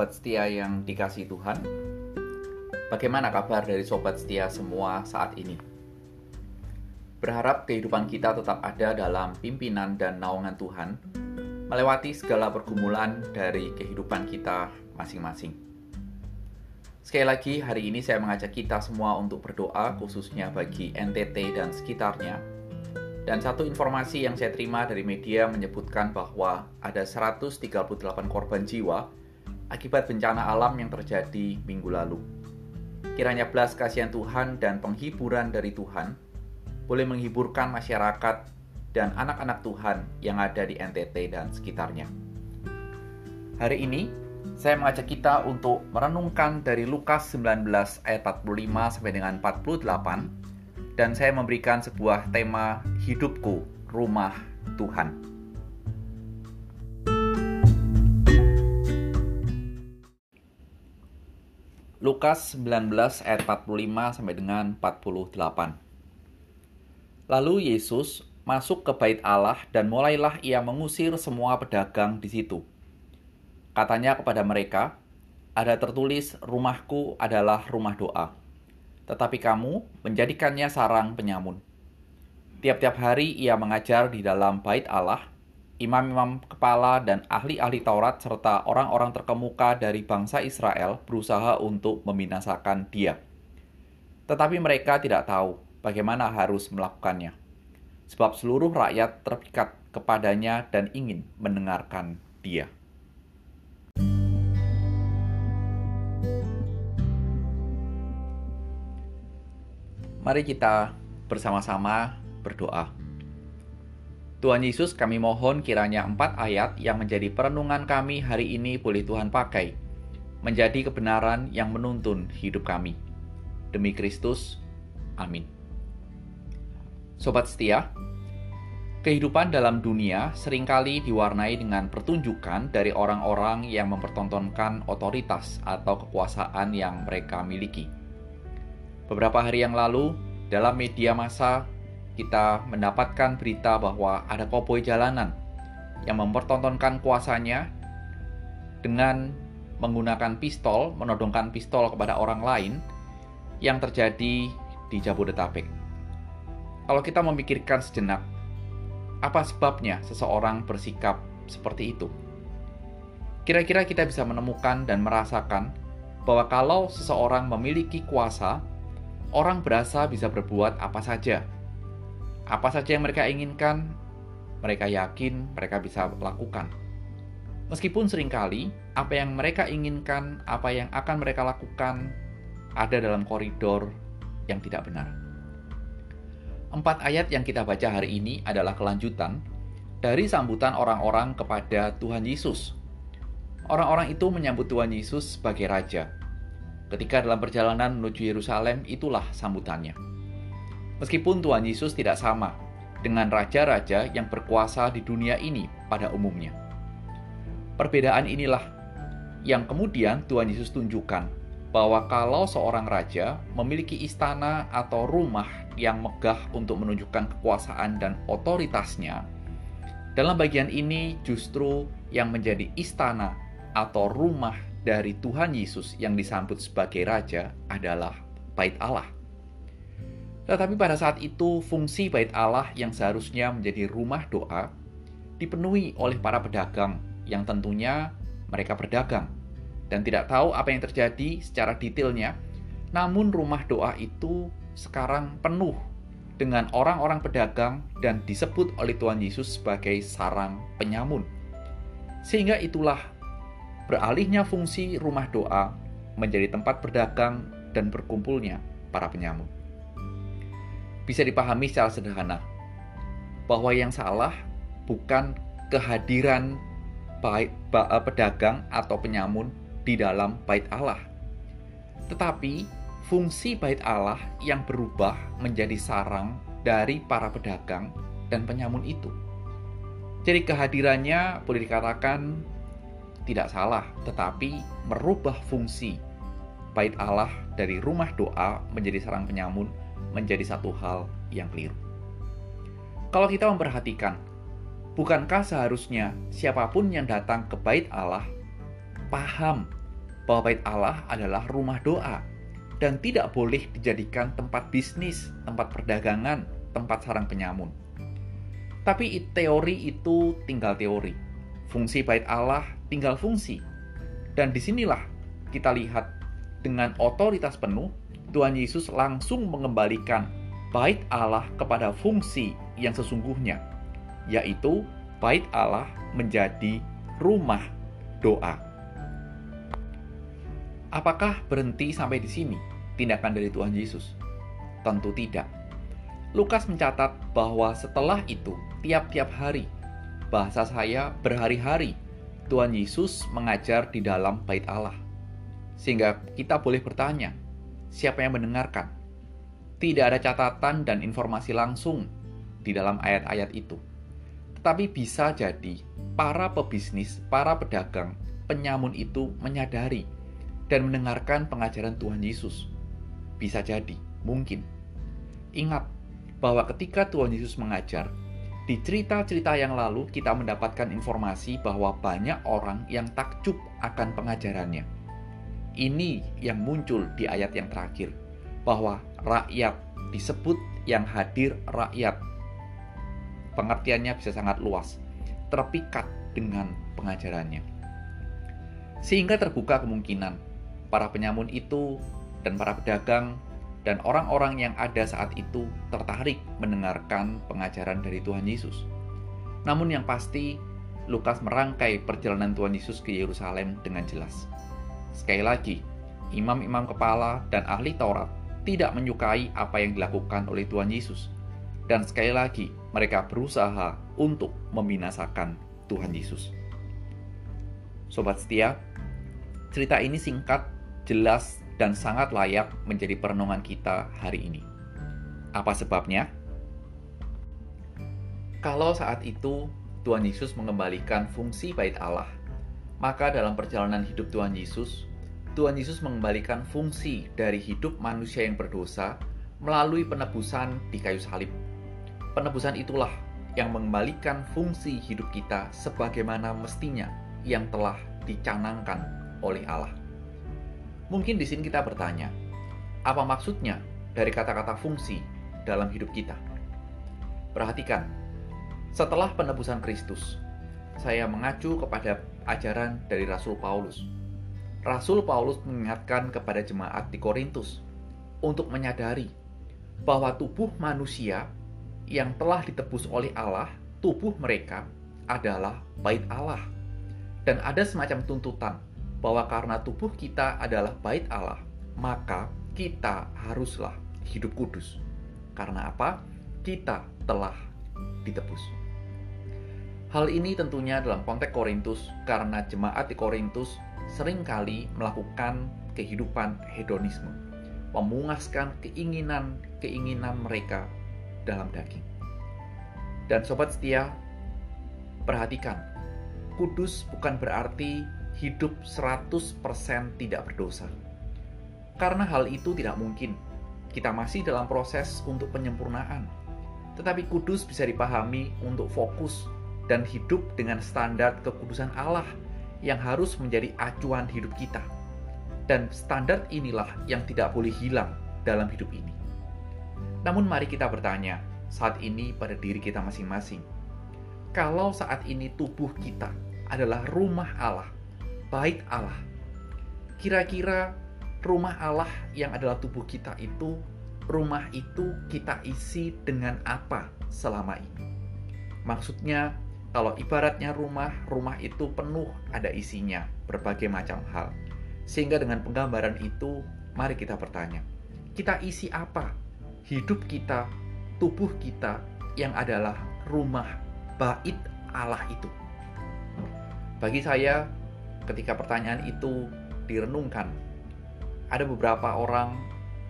sobat setia yang dikasih Tuhan. Bagaimana kabar dari sobat setia semua saat ini? Berharap kehidupan kita tetap ada dalam pimpinan dan naungan Tuhan, melewati segala pergumulan dari kehidupan kita masing-masing. Sekali lagi, hari ini saya mengajak kita semua untuk berdoa, khususnya bagi NTT dan sekitarnya. Dan satu informasi yang saya terima dari media menyebutkan bahwa ada 138 korban jiwa akibat bencana alam yang terjadi minggu lalu. Kiranya belas kasihan Tuhan dan penghiburan dari Tuhan boleh menghiburkan masyarakat dan anak-anak Tuhan yang ada di NTT dan sekitarnya. Hari ini, saya mengajak kita untuk merenungkan dari Lukas 19 ayat 45 sampai dengan 48 dan saya memberikan sebuah tema hidupku rumah Tuhan. Lukas 19 ayat 45 sampai dengan 48. Lalu Yesus masuk ke bait Allah dan mulailah ia mengusir semua pedagang di situ. Katanya kepada mereka, ada tertulis rumahku adalah rumah doa. Tetapi kamu menjadikannya sarang penyamun. Tiap-tiap hari ia mengajar di dalam bait Allah imam-imam kepala dan ahli-ahli Taurat serta orang-orang terkemuka dari bangsa Israel berusaha untuk membinasakan dia. Tetapi mereka tidak tahu bagaimana harus melakukannya. Sebab seluruh rakyat terpikat kepadanya dan ingin mendengarkan dia. Mari kita bersama-sama berdoa. Tuhan Yesus kami mohon kiranya empat ayat yang menjadi perenungan kami hari ini boleh Tuhan pakai menjadi kebenaran yang menuntun hidup kami. Demi Kristus, amin. Sobat setia, kehidupan dalam dunia sering kali diwarnai dengan pertunjukan dari orang-orang yang mempertontonkan otoritas atau kekuasaan yang mereka miliki. Beberapa hari yang lalu, dalam media massa kita mendapatkan berita bahwa ada koboi jalanan yang mempertontonkan kuasanya dengan menggunakan pistol, menodongkan pistol kepada orang lain yang terjadi di Jabodetabek. Kalau kita memikirkan sejenak, apa sebabnya seseorang bersikap seperti itu? Kira-kira kita bisa menemukan dan merasakan bahwa kalau seseorang memiliki kuasa, orang berasa bisa berbuat apa saja apa saja yang mereka inginkan, mereka yakin mereka bisa lakukan. Meskipun sering kali apa yang mereka inginkan, apa yang akan mereka lakukan ada dalam koridor yang tidak benar. Empat ayat yang kita baca hari ini adalah kelanjutan dari sambutan orang-orang kepada Tuhan Yesus. Orang-orang itu menyambut Tuhan Yesus sebagai Raja. Ketika dalam perjalanan menuju Yerusalem, itulah sambutannya. Meskipun Tuhan Yesus tidak sama dengan raja-raja yang berkuasa di dunia ini pada umumnya. Perbedaan inilah yang kemudian Tuhan Yesus tunjukkan bahwa kalau seorang raja memiliki istana atau rumah yang megah untuk menunjukkan kekuasaan dan otoritasnya, dalam bagian ini justru yang menjadi istana atau rumah dari Tuhan Yesus yang disambut sebagai raja adalah bait Allah. Tetapi pada saat itu, fungsi bait Allah yang seharusnya menjadi rumah doa dipenuhi oleh para pedagang yang tentunya mereka berdagang dan tidak tahu apa yang terjadi secara detailnya. Namun rumah doa itu sekarang penuh dengan orang-orang pedagang dan disebut oleh Tuhan Yesus sebagai sarang penyamun. Sehingga itulah beralihnya fungsi rumah doa menjadi tempat berdagang dan berkumpulnya para penyamun bisa dipahami secara sederhana bahwa yang salah bukan kehadiran baik eh, pedagang atau penyamun di dalam bait Allah, tetapi fungsi bait Allah yang berubah menjadi sarang dari para pedagang dan penyamun itu. Jadi kehadirannya boleh dikatakan tidak salah, tetapi merubah fungsi bait Allah dari rumah doa menjadi sarang penyamun menjadi satu hal yang keliru. Kalau kita memperhatikan, bukankah seharusnya siapa pun yang datang ke bait Allah paham bahwa bait Allah adalah rumah doa dan tidak boleh dijadikan tempat bisnis, tempat perdagangan, tempat sarang penyamun. Tapi teori itu tinggal teori. Fungsi bait Allah tinggal fungsi. Dan di sinilah kita lihat dengan otoritas penuh, Tuhan Yesus langsung mengembalikan bait Allah kepada fungsi yang sesungguhnya, yaitu bait Allah menjadi rumah doa. Apakah berhenti sampai di sini tindakan dari Tuhan Yesus? Tentu tidak. Lukas mencatat bahwa setelah itu, tiap-tiap hari, bahasa saya berhari-hari, Tuhan Yesus mengajar di dalam bait Allah. Sehingga kita boleh bertanya, siapa yang mendengarkan? Tidak ada catatan dan informasi langsung di dalam ayat-ayat itu. Tetapi bisa jadi para pebisnis, para pedagang, penyamun itu menyadari dan mendengarkan pengajaran Tuhan Yesus. Bisa jadi, mungkin. Ingat bahwa ketika Tuhan Yesus mengajar, di cerita-cerita yang lalu kita mendapatkan informasi bahwa banyak orang yang takjub akan pengajarannya. Ini yang muncul di ayat yang terakhir, bahwa rakyat disebut yang hadir rakyat. Pengertiannya bisa sangat luas, terpikat dengan pengajarannya. Sehingga terbuka kemungkinan para penyamun itu dan para pedagang dan orang-orang yang ada saat itu tertarik mendengarkan pengajaran dari Tuhan Yesus. Namun yang pasti, Lukas merangkai perjalanan Tuhan Yesus ke Yerusalem dengan jelas. Sekali lagi, imam-imam kepala dan ahli Taurat tidak menyukai apa yang dilakukan oleh Tuhan Yesus. Dan sekali lagi, mereka berusaha untuk membinasakan Tuhan Yesus. Sobat setia, cerita ini singkat jelas dan sangat layak menjadi perenungan kita hari ini. Apa sebabnya? Kalau saat itu Tuhan Yesus mengembalikan fungsi bait Allah, maka dalam perjalanan hidup Tuhan Yesus, Tuhan Yesus mengembalikan fungsi dari hidup manusia yang berdosa melalui penebusan di kayu salib. Penebusan itulah yang mengembalikan fungsi hidup kita sebagaimana mestinya yang telah dicanangkan oleh Allah. Mungkin di sini kita bertanya, apa maksudnya dari kata-kata fungsi dalam hidup kita? Perhatikan, setelah penebusan Kristus, saya mengacu kepada ajaran dari Rasul Paulus. Rasul Paulus mengingatkan kepada jemaat di Korintus untuk menyadari bahwa tubuh manusia yang telah ditebus oleh Allah, tubuh mereka adalah bait Allah. Dan ada semacam tuntutan bahwa karena tubuh kita adalah bait Allah, maka kita haruslah hidup kudus. Karena apa? Kita telah ditebus. Hal ini tentunya dalam konteks Korintus karena jemaat di Korintus sering kali melakukan kehidupan hedonisme, memuaskan keinginan-keinginan mereka dalam daging. Dan sobat setia, perhatikan, kudus bukan berarti hidup 100% tidak berdosa. Karena hal itu tidak mungkin. Kita masih dalam proses untuk penyempurnaan. Tetapi kudus bisa dipahami untuk fokus dan hidup dengan standar kekudusan Allah yang harus menjadi acuan hidup kita. Dan standar inilah yang tidak boleh hilang dalam hidup ini. Namun mari kita bertanya saat ini pada diri kita masing-masing. Kalau saat ini tubuh kita adalah rumah Allah, bait Allah. Kira-kira rumah Allah yang adalah tubuh kita itu, rumah itu kita isi dengan apa selama ini? Maksudnya, kalau ibaratnya rumah, rumah itu penuh ada isinya, berbagai macam hal. Sehingga dengan penggambaran itu, mari kita bertanya, kita isi apa? Hidup kita, tubuh kita yang adalah rumah bait Allah itu. Bagi saya, ketika pertanyaan itu direnungkan, ada beberapa orang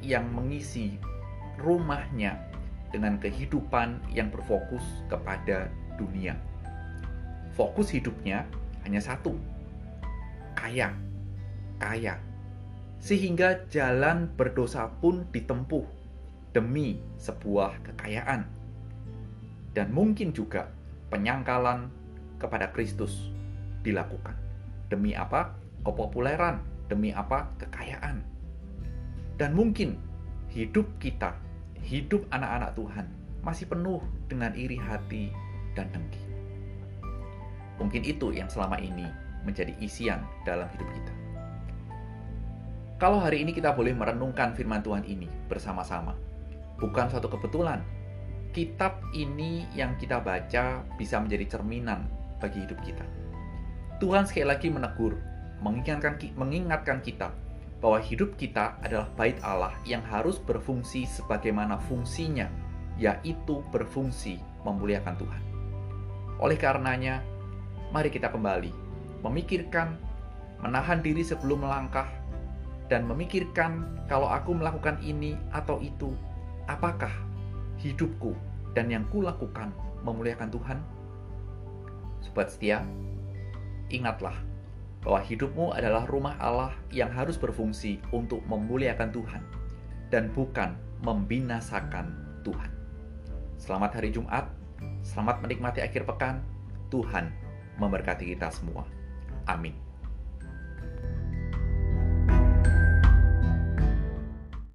yang mengisi rumahnya dengan kehidupan yang berfokus kepada dunia. Fokus hidupnya hanya satu, kaya, kaya. Sehingga jalan berdosa pun ditempuh demi sebuah kekayaan. Dan mungkin juga penyangkalan kepada Kristus dilakukan. Demi apa? Kepopuleran, Demi apa? Kekayaan. Dan mungkin hidup kita, hidup anak-anak Tuhan masih penuh dengan iri hati dan dengki. Mungkin itu yang selama ini menjadi isian dalam hidup kita. Kalau hari ini kita boleh merenungkan firman Tuhan ini bersama-sama, bukan suatu kebetulan. Kitab ini yang kita baca bisa menjadi cerminan bagi hidup kita. Tuhan sekali lagi menegur, mengingatkan, mengingatkan kita bahwa hidup kita adalah bait Allah yang harus berfungsi sebagaimana fungsinya, yaitu berfungsi memuliakan Tuhan. Oleh karenanya, mari kita kembali memikirkan, menahan diri sebelum melangkah, dan memikirkan kalau aku melakukan ini atau itu, apakah hidupku dan yang kulakukan memuliakan Tuhan? Sobat setia, ingatlah bahwa hidupmu adalah rumah Allah yang harus berfungsi untuk memuliakan Tuhan dan bukan membinasakan Tuhan. Selamat hari Jumat, selamat menikmati akhir pekan. Tuhan memberkati kita semua. Amin.